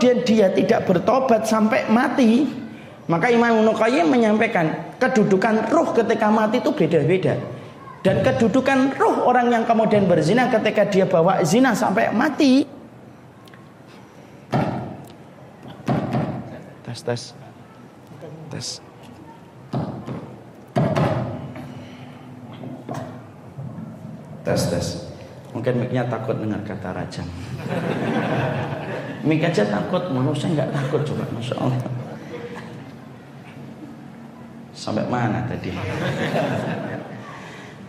kemudian dia tidak bertobat sampai mati, maka Imam Ibnu menyampaikan kedudukan ruh ketika mati itu beda-beda. Dan kedudukan ruh orang yang kemudian berzina ketika dia bawa zina sampai mati. Tes tes. Tes. Tes tes. Mungkin miknya takut dengar kata rajam. Mik aja takut, manusia nggak takut coba, masya Allah. Sampai mana tadi?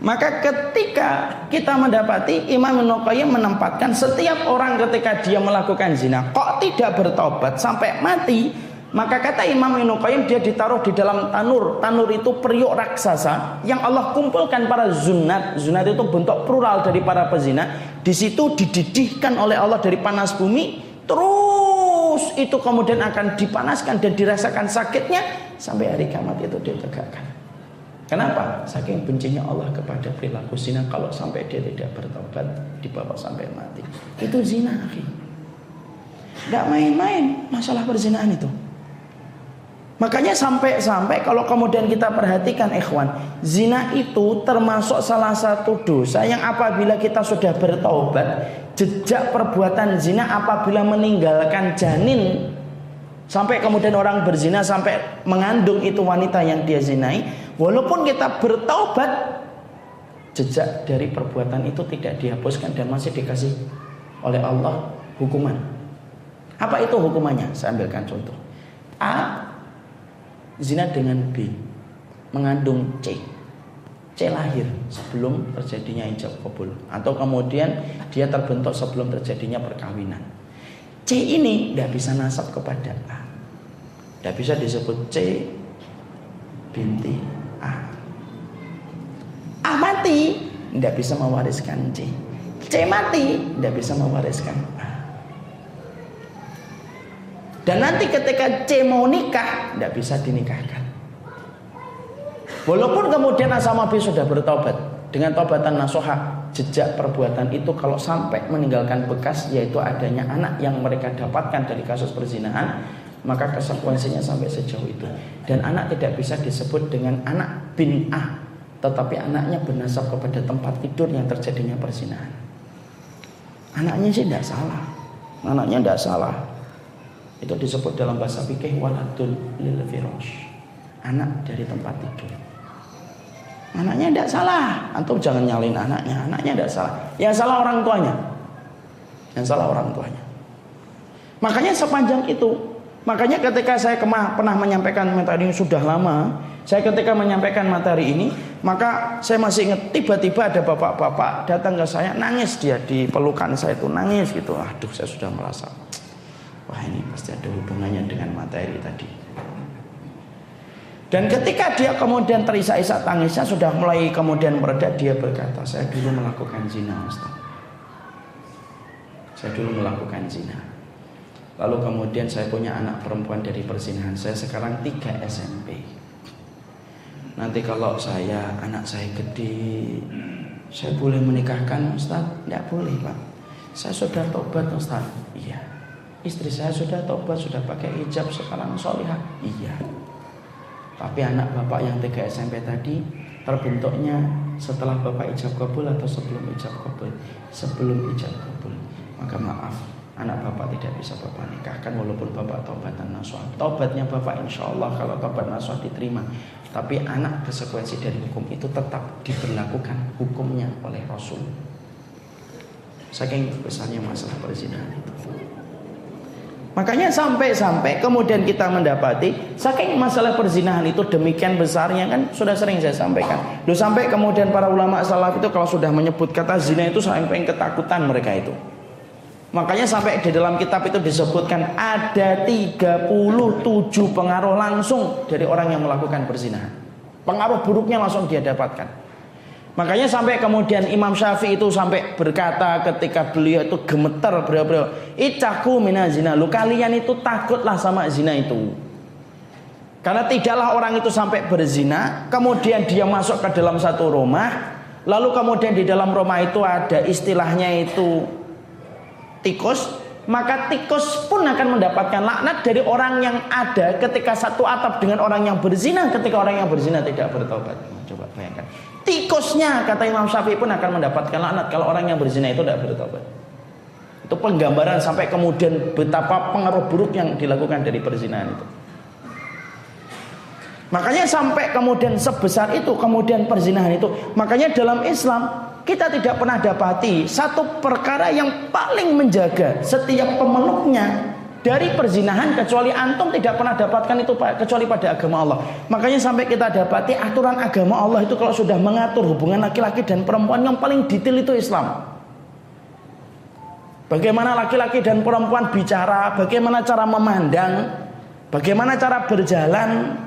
Maka ketika kita mendapati Imam Ibnu menempatkan setiap orang ketika dia melakukan zina kok tidak bertobat sampai mati, maka kata Imam Ibnu dia ditaruh di dalam tanur. Tanur itu periuk raksasa yang Allah kumpulkan para zunat. Zunat itu bentuk plural dari para pezina. Di situ dididihkan oleh Allah dari panas bumi, terus itu kemudian akan dipanaskan dan dirasakan sakitnya sampai hari kiamat itu ditegakkan. Kenapa? Saking bencinya Allah kepada perilaku zina kalau sampai dia tidak bertobat dibawa sampai mati. Itu zina, akhi. Tidak main-main masalah perzinahan itu. Makanya sampai-sampai kalau kemudian kita perhatikan ikhwan, zina itu termasuk salah satu dosa yang apabila kita sudah bertobat, jejak perbuatan zina apabila meninggalkan janin sampai kemudian orang berzina sampai mengandung itu wanita yang dia zinai, Walaupun kita bertaubat, jejak dari perbuatan itu tidak dihapuskan dan masih dikasih oleh Allah hukuman. Apa itu hukumannya? Saya ambilkan contoh. A zina dengan B mengandung C. C lahir sebelum terjadinya ijab kabul atau kemudian dia terbentuk sebelum terjadinya perkawinan. C ini tidak bisa nasab kepada A. Tidak bisa disebut C binti A mati, tidak bisa mewariskan C. C mati, tidak bisa mewariskan A. Dan nanti ketika C mau nikah, tidak bisa dinikahkan. Walaupun kemudian A sama B sudah bertobat dengan tobatan nasoha, jejak perbuatan itu kalau sampai meninggalkan bekas yaitu adanya anak yang mereka dapatkan dari kasus perzinahan, maka konsekuensinya sampai sejauh itu. Dan anak tidak bisa disebut dengan anak bin A tetapi anaknya bernasab kepada tempat tidur yang terjadinya perzinahan. Anaknya sih tidak salah. Anaknya tidak salah. Itu disebut dalam bahasa fikih waladul lil. Anak dari tempat tidur. Anaknya tidak salah. Antum jangan nyalin anaknya. Anaknya tidak salah. Yang salah orang tuanya. Yang salah orang tuanya. Makanya sepanjang itu. Makanya ketika saya kemah, pernah menyampaikan materi ini sudah lama. Saya ketika menyampaikan materi ini, maka saya masih ingat tiba-tiba ada bapak-bapak datang ke saya nangis dia di pelukan saya itu nangis gitu. Aduh, saya sudah merasa wah ini pasti ada hubungannya dengan materi tadi. Dan ketika dia kemudian terisak-isak tangisnya sudah mulai kemudian mereda dia berkata, saya dulu melakukan zina, Ustaz. Saya dulu melakukan zina. Lalu kemudian saya punya anak perempuan dari persinahan. Saya sekarang tiga SMP. Nanti kalau saya anak saya gede, saya boleh menikahkan Ustaz? Tidak boleh Pak. Saya sudah tobat Ustaz. Iya. Istri saya sudah tobat, sudah pakai hijab sekarang solihah. Iya. Tapi anak bapak yang tiga SMP tadi terbentuknya setelah bapak ijab kabul atau sebelum ijab kabul? Sebelum ijab kabul. Maka maaf, anak bapak tidak bisa bapak nikahkan walaupun bapak tobatan nasuah. Tobatnya bapak insya Allah kalau tobat nasuah diterima. Tapi anak konsekuensi dari hukum itu tetap diberlakukan hukumnya oleh Rasul. Saking besarnya masalah perzinahan itu. Makanya sampai-sampai kemudian kita mendapati saking masalah perzinahan itu demikian besarnya kan sudah sering saya sampaikan. Loh sampai kemudian para ulama salaf itu kalau sudah menyebut kata zina itu sampai ketakutan mereka itu. Makanya sampai di dalam kitab itu disebutkan ada 37 pengaruh langsung dari orang yang melakukan perzinahan. Pengaruh buruknya langsung dia dapatkan. Makanya sampai kemudian Imam Syafi'i itu sampai berkata ketika beliau itu gemeter beliau-beliau, "Icaku mina zina." Lu kalian itu takutlah sama zina itu. Karena tidaklah orang itu sampai berzina, kemudian dia masuk ke dalam satu rumah, lalu kemudian di dalam rumah itu ada istilahnya itu tikus maka tikus pun akan mendapatkan laknat dari orang yang ada ketika satu atap dengan orang yang berzina ketika orang yang berzina tidak bertobat. Coba bayangkan. Tikusnya kata Imam Syafi'i pun akan mendapatkan laknat kalau orang yang berzina itu tidak bertobat. Itu penggambaran sampai kemudian betapa pengaruh buruk yang dilakukan dari perzinahan itu. Makanya sampai kemudian sebesar itu kemudian perzinahan itu. Makanya dalam Islam kita tidak pernah dapati satu perkara yang paling menjaga setiap pemeluknya dari perzinahan kecuali antum tidak pernah dapatkan itu kecuali pada agama Allah. Makanya sampai kita dapati aturan agama Allah itu kalau sudah mengatur hubungan laki-laki dan perempuan yang paling detail itu Islam. Bagaimana laki-laki dan perempuan bicara, bagaimana cara memandang, bagaimana cara berjalan,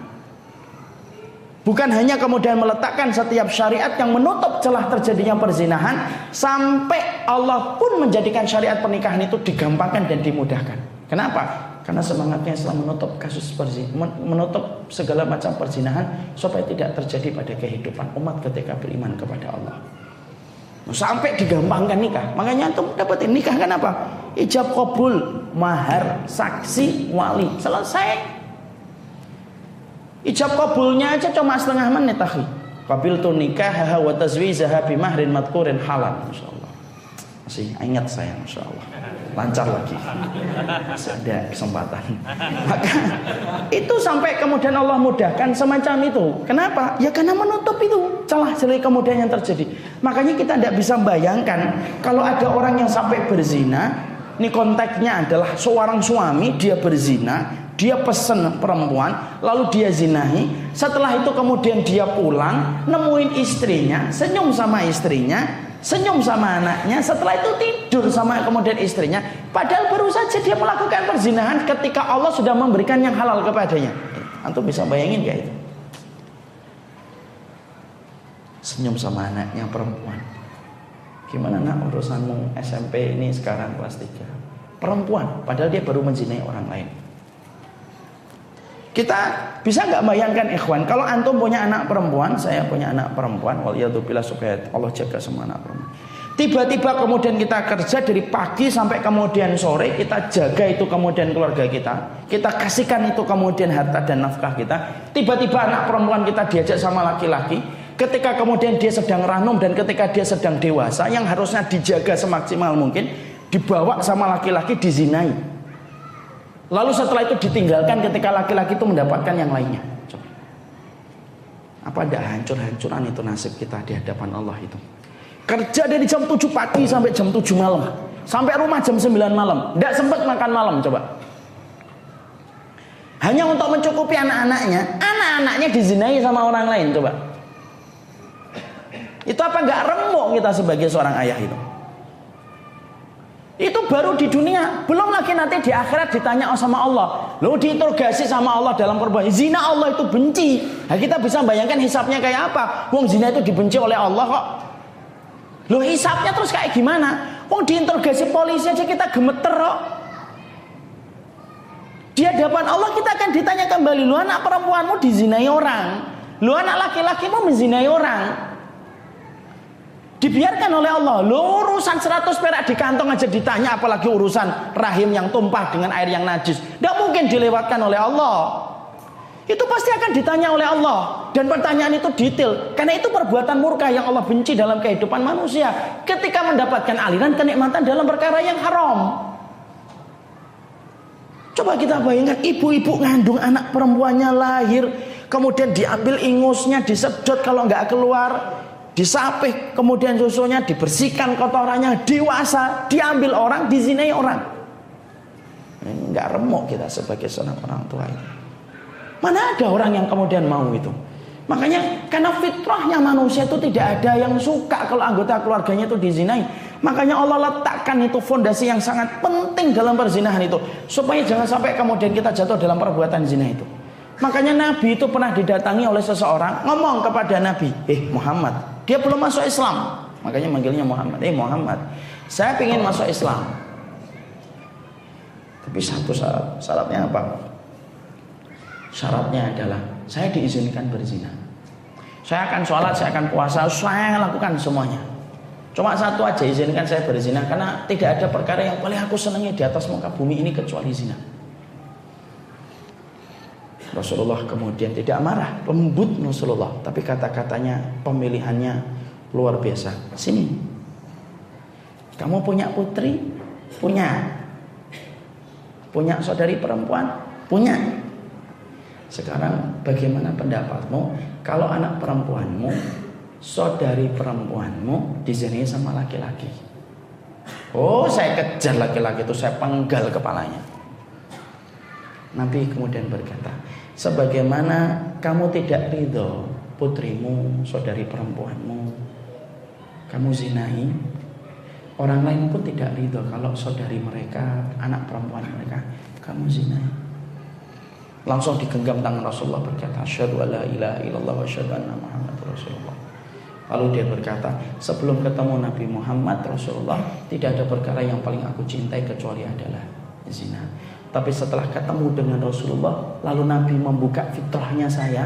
Bukan hanya kemudian meletakkan setiap syariat yang menutup celah terjadinya perzinahan sampai Allah pun menjadikan syariat pernikahan itu digampangkan dan dimudahkan. Kenapa? Karena semangatnya Islam menutup kasus perzinahan, menutup segala macam perzinahan supaya tidak terjadi pada kehidupan umat ketika beriman kepada Allah. Sampai digampangkan nikah. Makanya antum dapat nikah kan apa? Ijab kabul, mahar, saksi, wali. Selesai. Ijab kabulnya aja cuma setengah menit akhi. Qabil tu nikah wa tazwijaha bi mahrin madkurin halal. Masih ingat saya insyaallah. Lancar lagi. Masih ada kesempatan. Maka itu sampai kemudian Allah mudahkan semacam itu. Kenapa? Ya karena menutup itu celah celah kemudian yang terjadi. Makanya kita tidak bisa bayangkan kalau ada orang yang sampai berzina, ini konteksnya adalah seorang suami dia berzina, dia pesen perempuan, lalu dia zinahi. Setelah itu kemudian dia pulang, nemuin istrinya, senyum sama istrinya, senyum sama anaknya. Setelah itu tidur sama kemudian istrinya. Padahal baru saja dia melakukan perzinahan ketika Allah sudah memberikan yang halal kepadanya. Antum bisa bayangin gak itu? Senyum sama anaknya perempuan. Gimana nak urusanmu SMP ini sekarang kelas 3? Perempuan, padahal dia baru menzinai orang lain. Kita bisa nggak bayangkan ikhwan, kalau antum punya anak perempuan, saya punya anak perempuan, waliyadzubillah supaya Allah jaga semua anak perempuan. Tiba-tiba kemudian kita kerja dari pagi sampai kemudian sore, kita jaga itu kemudian keluarga kita, kita kasihkan itu kemudian harta dan nafkah kita. Tiba-tiba anak perempuan kita diajak sama laki-laki, ketika kemudian dia sedang ranum dan ketika dia sedang dewasa, yang harusnya dijaga semaksimal mungkin, dibawa sama laki-laki dizinai. Lalu setelah itu ditinggalkan ketika laki-laki itu mendapatkan yang lainnya. Coba. Apa ada hancur-hancuran itu nasib kita di hadapan Allah itu? Kerja dari jam 7 pagi sampai jam 7 malam. Sampai rumah jam 9 malam. Tidak sempat makan malam coba. Hanya untuk mencukupi anak-anaknya. Anak-anaknya dizinai sama orang lain coba. Itu apa nggak remuk kita sebagai seorang ayah itu? Baru di dunia, belum lagi nanti di akhirat ditanya sama Allah. Lo diinterogasi sama Allah dalam perbuatan zina Allah itu benci. Nah, kita bisa bayangkan hisapnya kayak apa? Wong zina itu dibenci oleh Allah kok. Lo hisapnya terus kayak gimana? Wong diinterogasi polisi aja kita gemeter kok. Di hadapan Allah kita akan ditanya kembali, lu anak perempuanmu dizinai orang, lu anak laki-lakimu menzinai orang. Dibiarkan oleh Allah. Lo urusan 100 perak di kantong aja ditanya apalagi urusan rahim yang tumpah dengan air yang najis. Tidak mungkin dilewatkan oleh Allah. Itu pasti akan ditanya oleh Allah. Dan pertanyaan itu detail. Karena itu perbuatan murka yang Allah benci dalam kehidupan manusia. Ketika mendapatkan aliran kenikmatan dalam perkara yang haram. Coba kita bayangkan ibu-ibu ngandung anak perempuannya lahir. Kemudian diambil ingusnya, disedot kalau nggak keluar disapih, kemudian susunya dibersihkan kotorannya, dewasa, diambil orang, dizinai orang. Ini nggak remuk kita sebagai seorang orang tua itu. Mana ada orang yang kemudian mau itu? Makanya karena fitrahnya manusia itu tidak ada yang suka kalau anggota keluarganya itu dizinai. Makanya Allah letakkan itu fondasi yang sangat penting dalam perzinahan itu supaya jangan sampai kemudian kita jatuh dalam perbuatan zina itu. Makanya Nabi itu pernah didatangi oleh seseorang ngomong kepada Nabi, "Eh Muhammad, dia belum masuk Islam. Makanya manggilnya Muhammad. Eh Muhammad, saya ingin masuk Islam. Tapi satu syarat, syaratnya apa? Syaratnya adalah saya diizinkan berzina. Saya akan sholat, saya akan puasa, saya lakukan semuanya. Cuma satu aja izinkan saya berzina karena tidak ada perkara yang paling aku senangi di atas muka bumi ini kecuali zina. Rasulullah kemudian tidak marah, lembut Rasulullah, tapi kata-katanya pemilihannya luar biasa. Sini. Kamu punya putri? Punya. Punya saudari perempuan? Punya. Sekarang bagaimana pendapatmu kalau anak perempuanmu saudari perempuanmu di sini sama laki-laki. Oh, saya kejar laki-laki itu, saya penggal kepalanya. Nabi kemudian berkata, sebagaimana kamu tidak ridho putrimu, saudari perempuanmu, kamu zinai, orang lain pun tidak ridho kalau saudari mereka, anak perempuan mereka, kamu zinai. Langsung digenggam tangan Rasulullah berkata, Asyhadu alla ilaha illallah wa anna Muhammad Rasulullah. Lalu dia berkata, sebelum ketemu Nabi Muhammad Rasulullah, tidak ada perkara yang paling aku cintai kecuali adalah zina. Tapi setelah ketemu dengan Rasulullah, lalu Nabi membuka fitrahnya saya,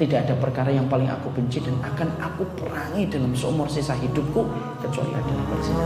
tidak ada perkara yang paling aku benci dan akan aku perangi dalam seumur sisa hidupku kecuali adalah berzina.